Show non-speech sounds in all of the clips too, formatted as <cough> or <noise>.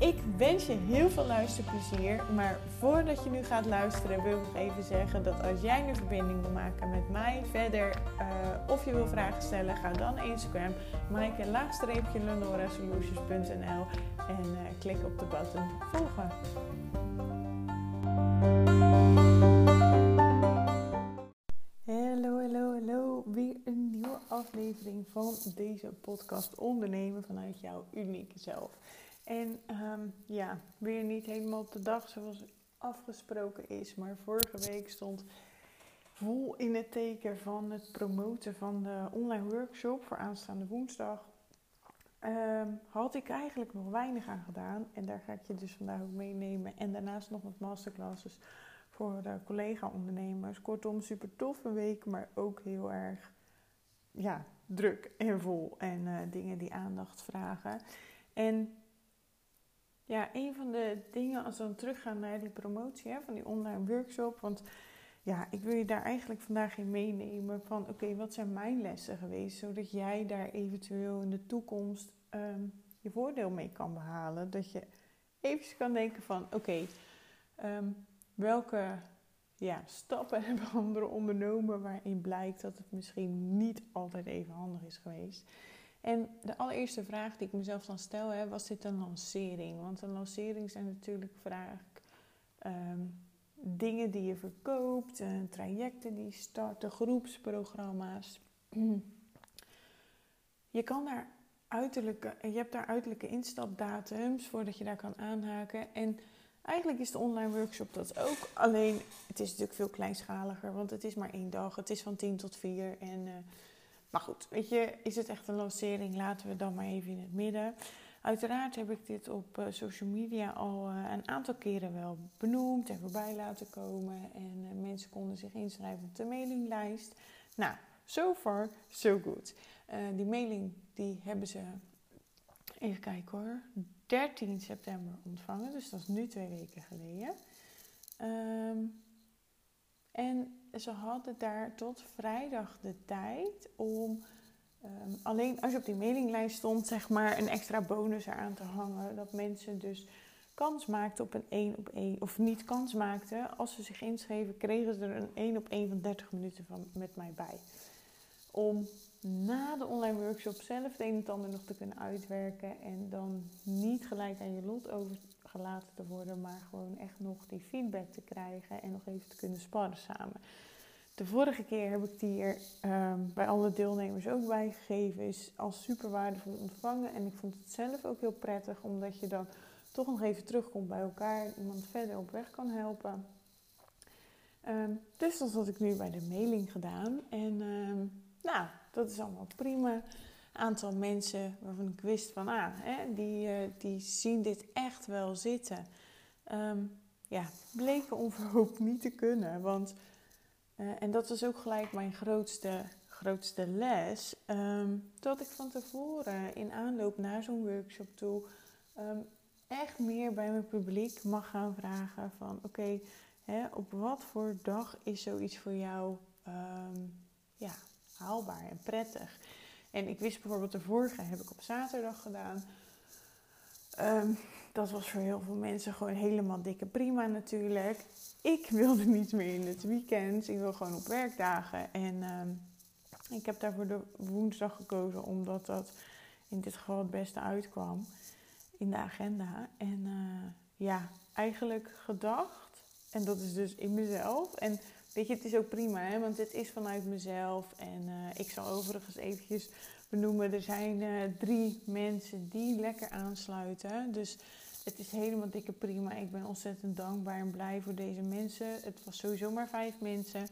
Ik wens je heel veel luisterplezier. Maar voordat je nu gaat luisteren, wil ik even zeggen dat als jij een verbinding wil maken met mij verder uh, of je wil vragen stellen, ga dan Instagram, maaike laagstreepje solutions.nl en uh, klik op de button volgen. Hallo, hallo, hallo. Weer een nieuwe aflevering van deze podcast Ondernemen vanuit jouw unieke zelf. En ehm, ja, weer niet helemaal op de dag zoals afgesproken is. Maar vorige week stond vol in het teken van het promoten van de online workshop voor aanstaande woensdag. Um, had ik eigenlijk nog weinig aan gedaan. En daar ga ik je dus vandaag ook meenemen. En daarnaast nog wat masterclasses voor de collega-ondernemers. Kortom, super toffe week, maar ook heel erg ja, druk en vol. En uh, dingen die aandacht vragen. En ja, een van de dingen als we dan teruggaan naar die promotie hè, van die online workshop. Want ja, ik wil je daar eigenlijk vandaag in meenemen van oké, wat zijn mijn lessen geweest? Zodat jij daar eventueel in de toekomst ehm, je voordeel mee kan behalen. Dat je even kan denken van oké, ehm, welke ja, stappen <laughs> hebben anderen ondernomen waarin blijkt dat het misschien niet altijd even handig is geweest. En de allereerste vraag die ik mezelf dan stel, hè, was dit een lancering? Want een lancering zijn natuurlijk vaak um, dingen die je verkoopt, uh, trajecten die starten, groepsprogramma's. <clears throat> Je kan daar uiterlijke, je hebt daar uiterlijke instapdatums voordat je daar kan aanhaken. En eigenlijk is de online workshop dat ook. Alleen het is natuurlijk veel kleinschaliger, want het is maar één dag. Het is van 10 tot 4 en... Uh, maar goed, weet je, is het echt een lancering? Laten we dan maar even in het midden. Uiteraard heb ik dit op uh, social media al uh, een aantal keren wel benoemd en voorbij laten komen. En uh, mensen konden zich inschrijven op de mailinglijst. Nou, so far, so good. die mailing die hebben ze, even kijken hoor, 13 september ontvangen. Dus dat is nu twee weken geleden. Um, en ze hadden daar tot vrijdag de tijd om um, alleen als je op die mailinglijst stond, zeg maar een extra bonus eraan te hangen. Dat mensen dus kans maakten op een 1 op 1, of niet kans maakten. Als ze zich inschreven, kregen ze er een 1 op 1 van 30 minuten van, met mij bij. Om na de online workshop zelf het een en ander nog te kunnen uitwerken. En dan niet gelijk aan je lot overgelaten te worden, maar gewoon echt nog die feedback te krijgen en nog even te kunnen sparren samen. De vorige keer heb ik die er ehm, bij alle deelnemers ook bijgegeven. Is als super waardevol ontvangen. En ik vond het zelf ook heel prettig, omdat je dan toch nog even terugkomt bij elkaar. En iemand verder op weg kan helpen. Um, dus dat had ik nu bij de mailing gedaan. En ehm, nou, dat is allemaal prima. Aantal mensen waarvan ik wist van, ah, hè, die, uh, die zien dit echt wel zitten. ja, bleken onverhoopt niet te kunnen. Want uh, en dat was ook gelijk mijn grootste, grootste les. Um, dat ik van tevoren in aanloop naar zo'n workshop toe um, echt meer bij mijn publiek mag gaan vragen van oké, op wat voor dag is zoiets voor jou um, ja, haalbaar en prettig? En ik wist bijvoorbeeld de vorige heb ik op zaterdag gedaan. Um, dat was voor heel veel mensen gewoon helemaal dikke prima natuurlijk. Ik wilde niet meer in het weekend. Ik wil gewoon op werkdagen. En uh, ik heb daarvoor de woensdag gekozen, omdat dat in dit geval het beste uitkwam in de agenda. En uh, ja, eigenlijk gedacht. En dat is dus in mezelf. En weet je, het is ook prima, hè? want dit is vanuit mezelf. En uh, ik zal overigens eventjes benoemen. Er zijn uh, drie mensen die lekker aansluiten. Dus het is helemaal dikke prima. Ik ben ontzettend dankbaar en blij voor deze mensen. Het was sowieso maar vijf mensen.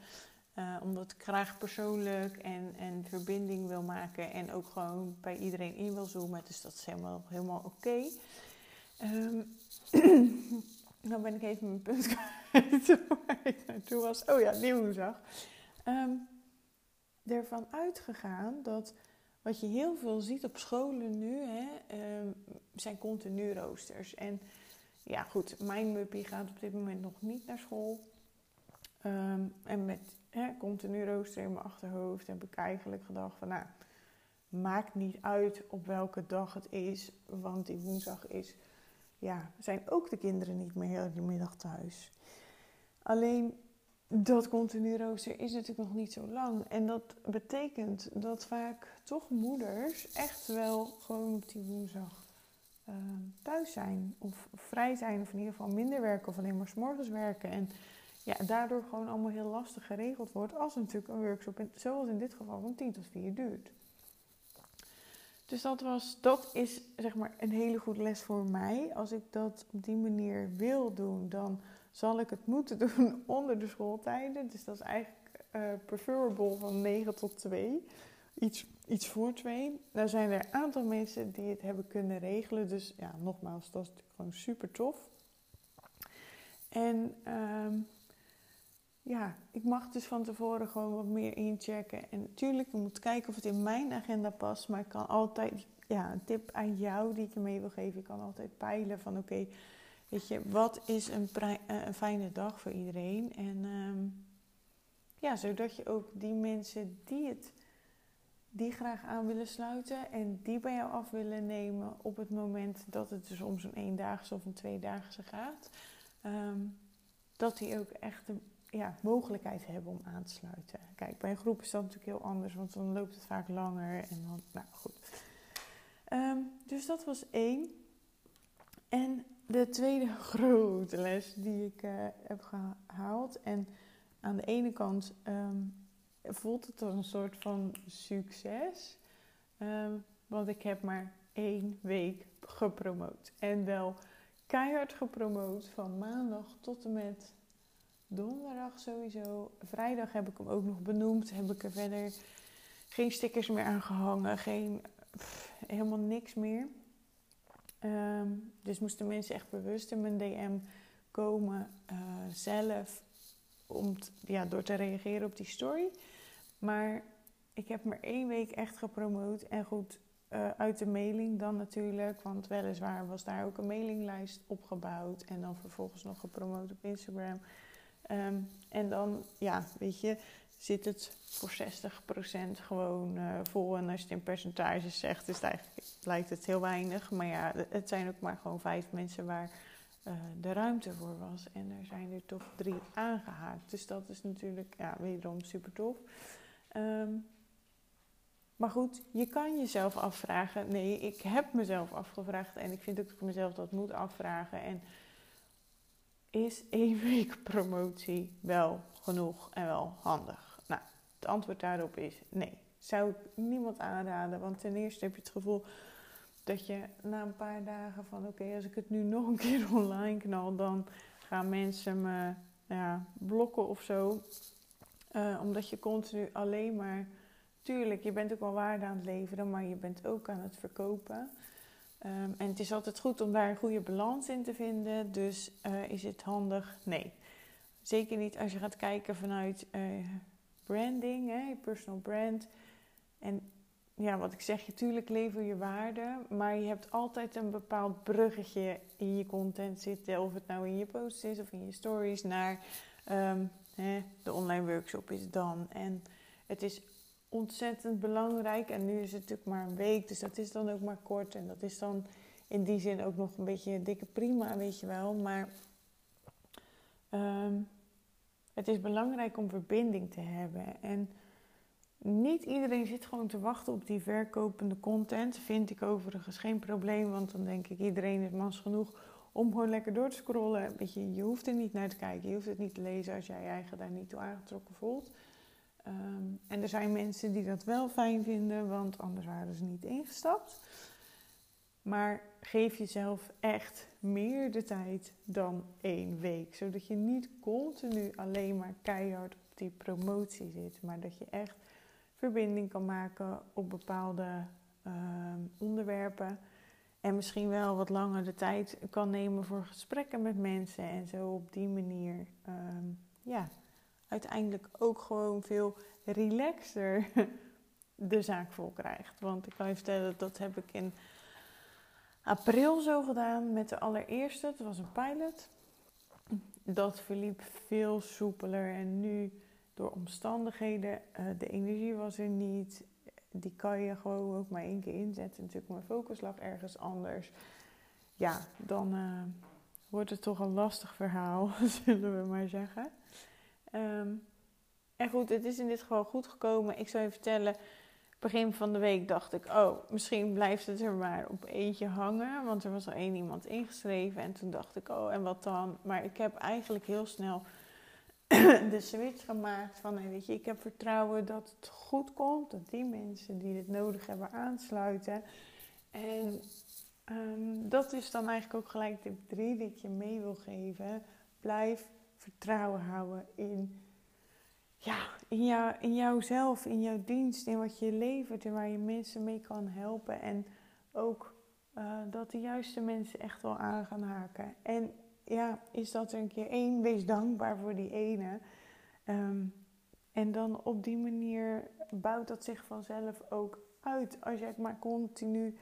Uh, omdat ik graag persoonlijk en, en verbinding wil maken. En ook gewoon bij iedereen in wil zoomen. Dus dat is helemaal, helemaal oké. Um, <clears throat> nou ben ik even mijn punt <laughs> kwijt waar ik naartoe was. Oh ja, die woensdag. Um, ervan uitgegaan dat wat je heel veel ziet op scholen nu, hè, um, zijn continu roosters. En ja, goed, mijn muppie gaat op dit moment nog niet naar school. en met hè, continu rooster in mijn achterhoofd heb ik eigenlijk gedacht van, nou, maakt niet uit op welke dag het is, want die woensdag is, ja, zijn ook de kinderen niet meer heel de middag thuis. Alleen dat continu rooster is natuurlijk nog niet zo lang. En dat betekent dat vaak toch moeders echt wel gewoon op die woensdag uh, thuis zijn. Of vrij zijn, of in ieder geval minder werken, of alleen maar s'morgens werken. En ja, daardoor gewoon allemaal heel lastig geregeld wordt als natuurlijk een workshop, zoals in dit geval, van 10 tot 4 duurt. Dus dat, was, dat is zeg maar een hele goede les voor mij. Als ik dat op die manier wil doen, dan zal ik het moeten <laughs> doen onder de schooltijden. Dus dat is eigenlijk uh, preferable van 9 tot 2. Iets, iets voor 2. Daar zijn er een aantal mensen die het hebben kunnen regelen. Dus ja, nogmaals, dat is gewoon super tof. En um, ja, ik mag dus van tevoren gewoon wat meer inchecken. En natuurlijk, we moeten kijken of het in mijn agenda past. Maar ik kan altijd, ja, een tip aan jou die ik je mee wil geven. Ik kan altijd peilen van oké, weet je, wat is een, eh, fijne dag voor iedereen? En um, ja, zodat je ook die mensen die het die graag aan willen sluiten en die bij jou af willen nemen op het moment dat het dus om zo'n eendaagse of een tweedaagse gaat, um, dat die ook echt ja, mogelijkheid hebben om aan te sluiten. Kijk, bij een groep is dat natuurlijk heel anders, want dan loopt het vaak langer en dan, nou goed. Ehm, dus dat was één. En de tweede <laughs> grote les die ik uh, heb gehaald. En aan de ene kant um, voelt het als een soort van succes. Um, want ik heb maar één week gepromoot. En wel keihard gepromoot van maandag tot en met donderdag sowieso. Vrijdag heb ik hem ook nog benoemd. Heb ik er verder geen stickers meer aan gehangen. Geen, helemaal niks meer. Um, dus moesten mensen echt bewust in mijn DM komen uh, zelf. Om ja, door te reageren op die story. Maar ik heb maar één week echt gepromoot. En goed, uh, uit de mailing dan natuurlijk. Want weliswaar was daar ook een mailinglijst opgebouwd. En dan vervolgens nog gepromoot op Instagram. Um, en dan, ja, weet je, zit het voor 60% gewoon uh, vol. En als je het in percentages zegt, is het eigenlijk, lijkt het heel weinig. Maar ja, het zijn ook maar gewoon vijf mensen waar uh, de ruimte voor was. En er zijn er toch drie aangehaakt. Dus dat is natuurlijk, ja, wederom super tof. Um, maar goed, je kan jezelf afvragen. Nee, ik heb mezelf afgevraagd. En ik vind ook dat ik mezelf dat moet afvragen. En is één <laughs> week promotie wel genoeg en wel handig? Nou, het antwoord daarop is nee. Zou ik niemand aanraden, want ten eerste heb je het gevoel dat je na een paar dagen van oké, als ik het nu nog een keer <laughs> online knal, dan gaan mensen me ja, blokken of zo. Uh, omdat je continu alleen maar, tuurlijk, je bent ook wel waarde aan het leveren, maar je bent ook aan het verkopen. Um, en het is altijd goed om daar een goede balans in te vinden. Dus uh, is het handig? Nee. Zeker niet als je gaat kijken vanuit uh, branding, hè, je personal brand. En ja, wat ik zeg, natuurlijk lever je waarde, maar je hebt altijd een bepaald bruggetje in je content zitten. Of het nou in je posts is of in je stories naar um, hè, de online workshop is dan. En het is ontzettend belangrijk. En nu is het natuurlijk maar een week, dus dat is dan ook maar kort. En dat is dan in die zin ook nog een beetje dikke prima, weet je wel. Maar um, het is belangrijk om verbinding te hebben. En niet iedereen zit gewoon te wachten op die verkopende content. Vind ik overigens geen probleem, want dan denk ik iedereen is mans genoeg om gewoon lekker door te scrollen. Je hoeft er niet naar te kijken, je hoeft het niet te lezen als jij je eigen daar niet toe aangetrokken voelt. Um, en er zijn mensen die dat wel fijn vinden, want anders waren ze niet ingestapt. Maar geef jezelf echt meer de tijd dan één week. Zodat je niet continu alleen maar keihard op die promotie zit. Maar dat je echt verbinding kan maken op bepaalde uh, onderwerpen. En misschien wel wat langer de tijd kan nemen voor gesprekken met mensen. En zo op die manier, ehm, ja, uiteindelijk ook gewoon veel relaxer <laughs> de zaak vol krijgt. Want ik kan je vertellen, dat heb ik in april zo gedaan met de allereerste. Het was een pilot. Dat verliep veel soepeler. En nu door omstandigheden, uh, de energie was er niet. Die kan je gewoon ook maar één keer inzetten. Natuurlijk, mijn focus lag ergens anders. Ja, dan uh, wordt het toch een lastig verhaal, <laughs> zullen we maar zeggen. Um, en goed, het is in dit geval goed gekomen. Ik zou je vertellen, begin van de week dacht ik, oh, misschien blijft het er maar op eentje hangen. Want er was al één iemand ingeschreven. En toen dacht ik, oh, en wat dan? Maar ik heb eigenlijk heel snel <clears throat> de switch gemaakt van, weet je, ik heb vertrouwen dat het goed komt. Dat die mensen die dit nodig hebben aansluiten. En um, dat is dan eigenlijk ook gelijk tip 3 die ik je mee wil geven. Blijf vertrouwen houden in ja, in, jou, in jouzelf, in jouw dienst, in wat je levert en waar je mensen mee kan helpen. En ook uh, dat de juiste mensen echt wel aan gaan haken. En ja, is dat een keer één, wees dankbaar voor die ene. Um, en dan op die manier bouwt dat zich vanzelf ook uit. Als jij maar continu,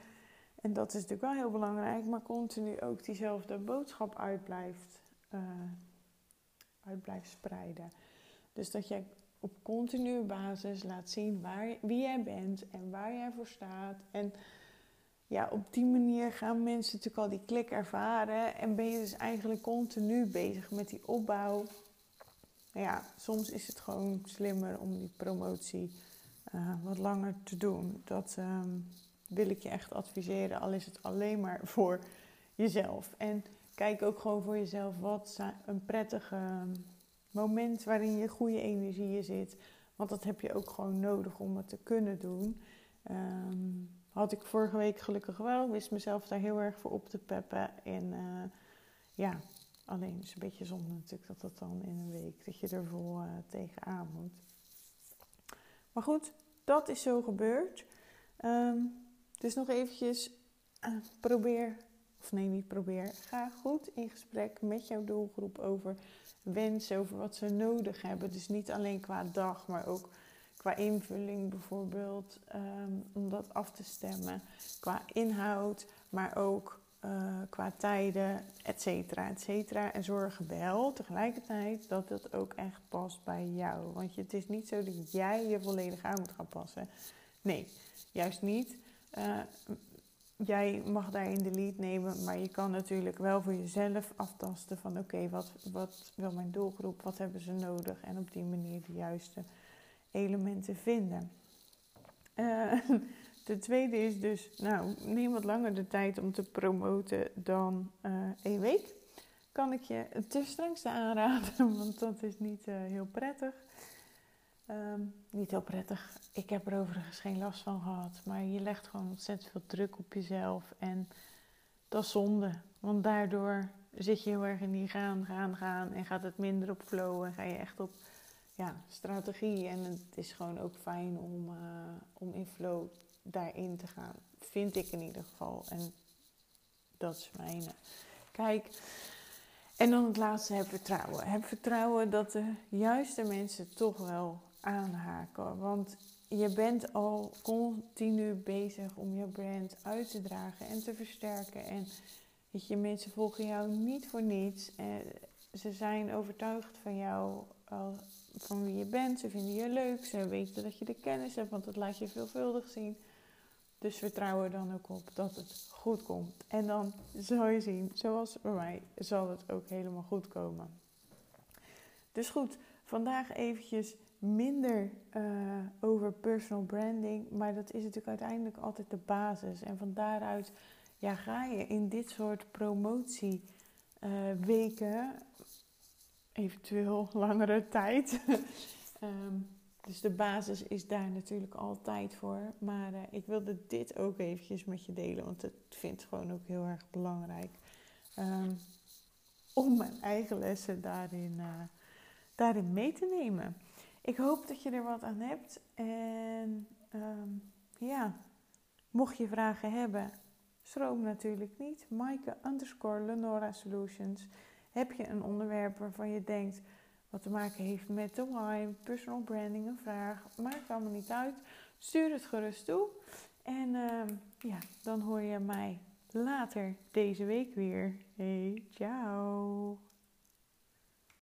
en dat is natuurlijk wel heel belangrijk, maar continu ook diezelfde boodschap uit blijft, uh, uit blijft spreiden. Dus dat jij op continue basis laat zien waar, wie jij bent en waar jij voor staat. En ja, op die manier gaan mensen natuurlijk al die klik ervaren. En ben je dus eigenlijk continu bezig met die opbouw. Nou ja, soms is het gewoon slimmer om die promotie uh, wat langer te doen. Dat um, wil ik je echt adviseren, al is het alleen maar voor jezelf. En kijk ook gewoon voor jezelf wat een prettige moment waarin je goede energieën zit. Want dat heb je ook gewoon nodig om het te kunnen doen. Um, had ik vorige week gelukkig wel. Wist mezelf daar heel erg voor op te peppen. En uh, ja, alleen is een beetje zonde natuurlijk dat dat dan in een week, dat je er vol uh, tegenaan moet. Maar goed, dat is zo gebeurd. Um, dus nog eventjes uh, probeer, of nee niet probeer, ga goed in gesprek met jouw doelgroep over wensen, over wat ze nodig hebben. Dus niet alleen qua dag, maar ook qua invulling bijvoorbeeld, um, om dat af te stemmen. Qua inhoud, maar ook uh, qua tijden, et cetera, et cetera. En zorg wel tegelijkertijd dat het ook echt past bij jou. Want het is niet zo dat jij je volledig aan moet gaan passen. Nee, juist niet. Uh, jij mag daarin de lead nemen, maar je kan natuurlijk wel voor jezelf aftasten van oké, wat, wat wil mijn doelgroep, wat hebben ze nodig en op die manier de juiste elementen vinden. Uh, <laughs> de tweede is dus, nou, neem wat langer de tijd om te promoten dan uh, één week. Kan ik je het strengste aanraden, <laughs> want dat is niet uh, heel prettig. Um, niet heel prettig. Ik heb er overigens geen last van gehad. Maar je legt gewoon ontzettend veel druk op jezelf. En dat is zonde. Want daardoor zit je heel erg in die gaan, gaan, gaan. En gaat het minder op flow. En ga je echt op ja, strategie. En het is gewoon ook fijn om, uh, om in flow daarin te gaan. Vind ik in ieder geval. En dat is mijn. Kijk. En dan het laatste, heb vertrouwen. Heb vertrouwen dat de juiste mensen toch wel aanhaken. Want je bent al continu bezig om je brand uit te dragen en te versterken. En weet je, mensen volgen jou niet voor niets. En ze zijn overtuigd van jou, van wie je bent. Ze vinden je leuk. Ze weten dat je de kennis hebt, want dat laat je veelvuldig zien. Dus vertrouw er dan ook op dat het goed komt. En dan zal je zien, zoals bij mij, zal het ook helemaal goed komen. Dus goed, vandaag eventjes minder uh, over personal branding. Maar dat is natuurlijk uiteindelijk altijd de basis. En van daaruit ja, ga je in dit soort promotieweken, uh, eventueel <laughs> langere tijd. um, <laughs> dus de basis is daar natuurlijk altijd voor. Maar uh, ik wilde dit ook eventjes met je delen, want ik vind het gewoon ook heel erg belangrijk. Um, om mijn eigen lessen daarin, daarin mee te nemen. Ik hoop dat je er wat aan hebt. En um, ja, mocht je vragen hebben, Schroom natuurlijk niet. Maaike underscore Lenora Solutions. Heb je een onderwerp waarvan je denkt wat te maken heeft met why, personal branding, een vraag, maakt allemaal niet uit. Stuur het gerust toe. En ehm, ja, dan hoor je mij later deze week weer. Hey, ciao!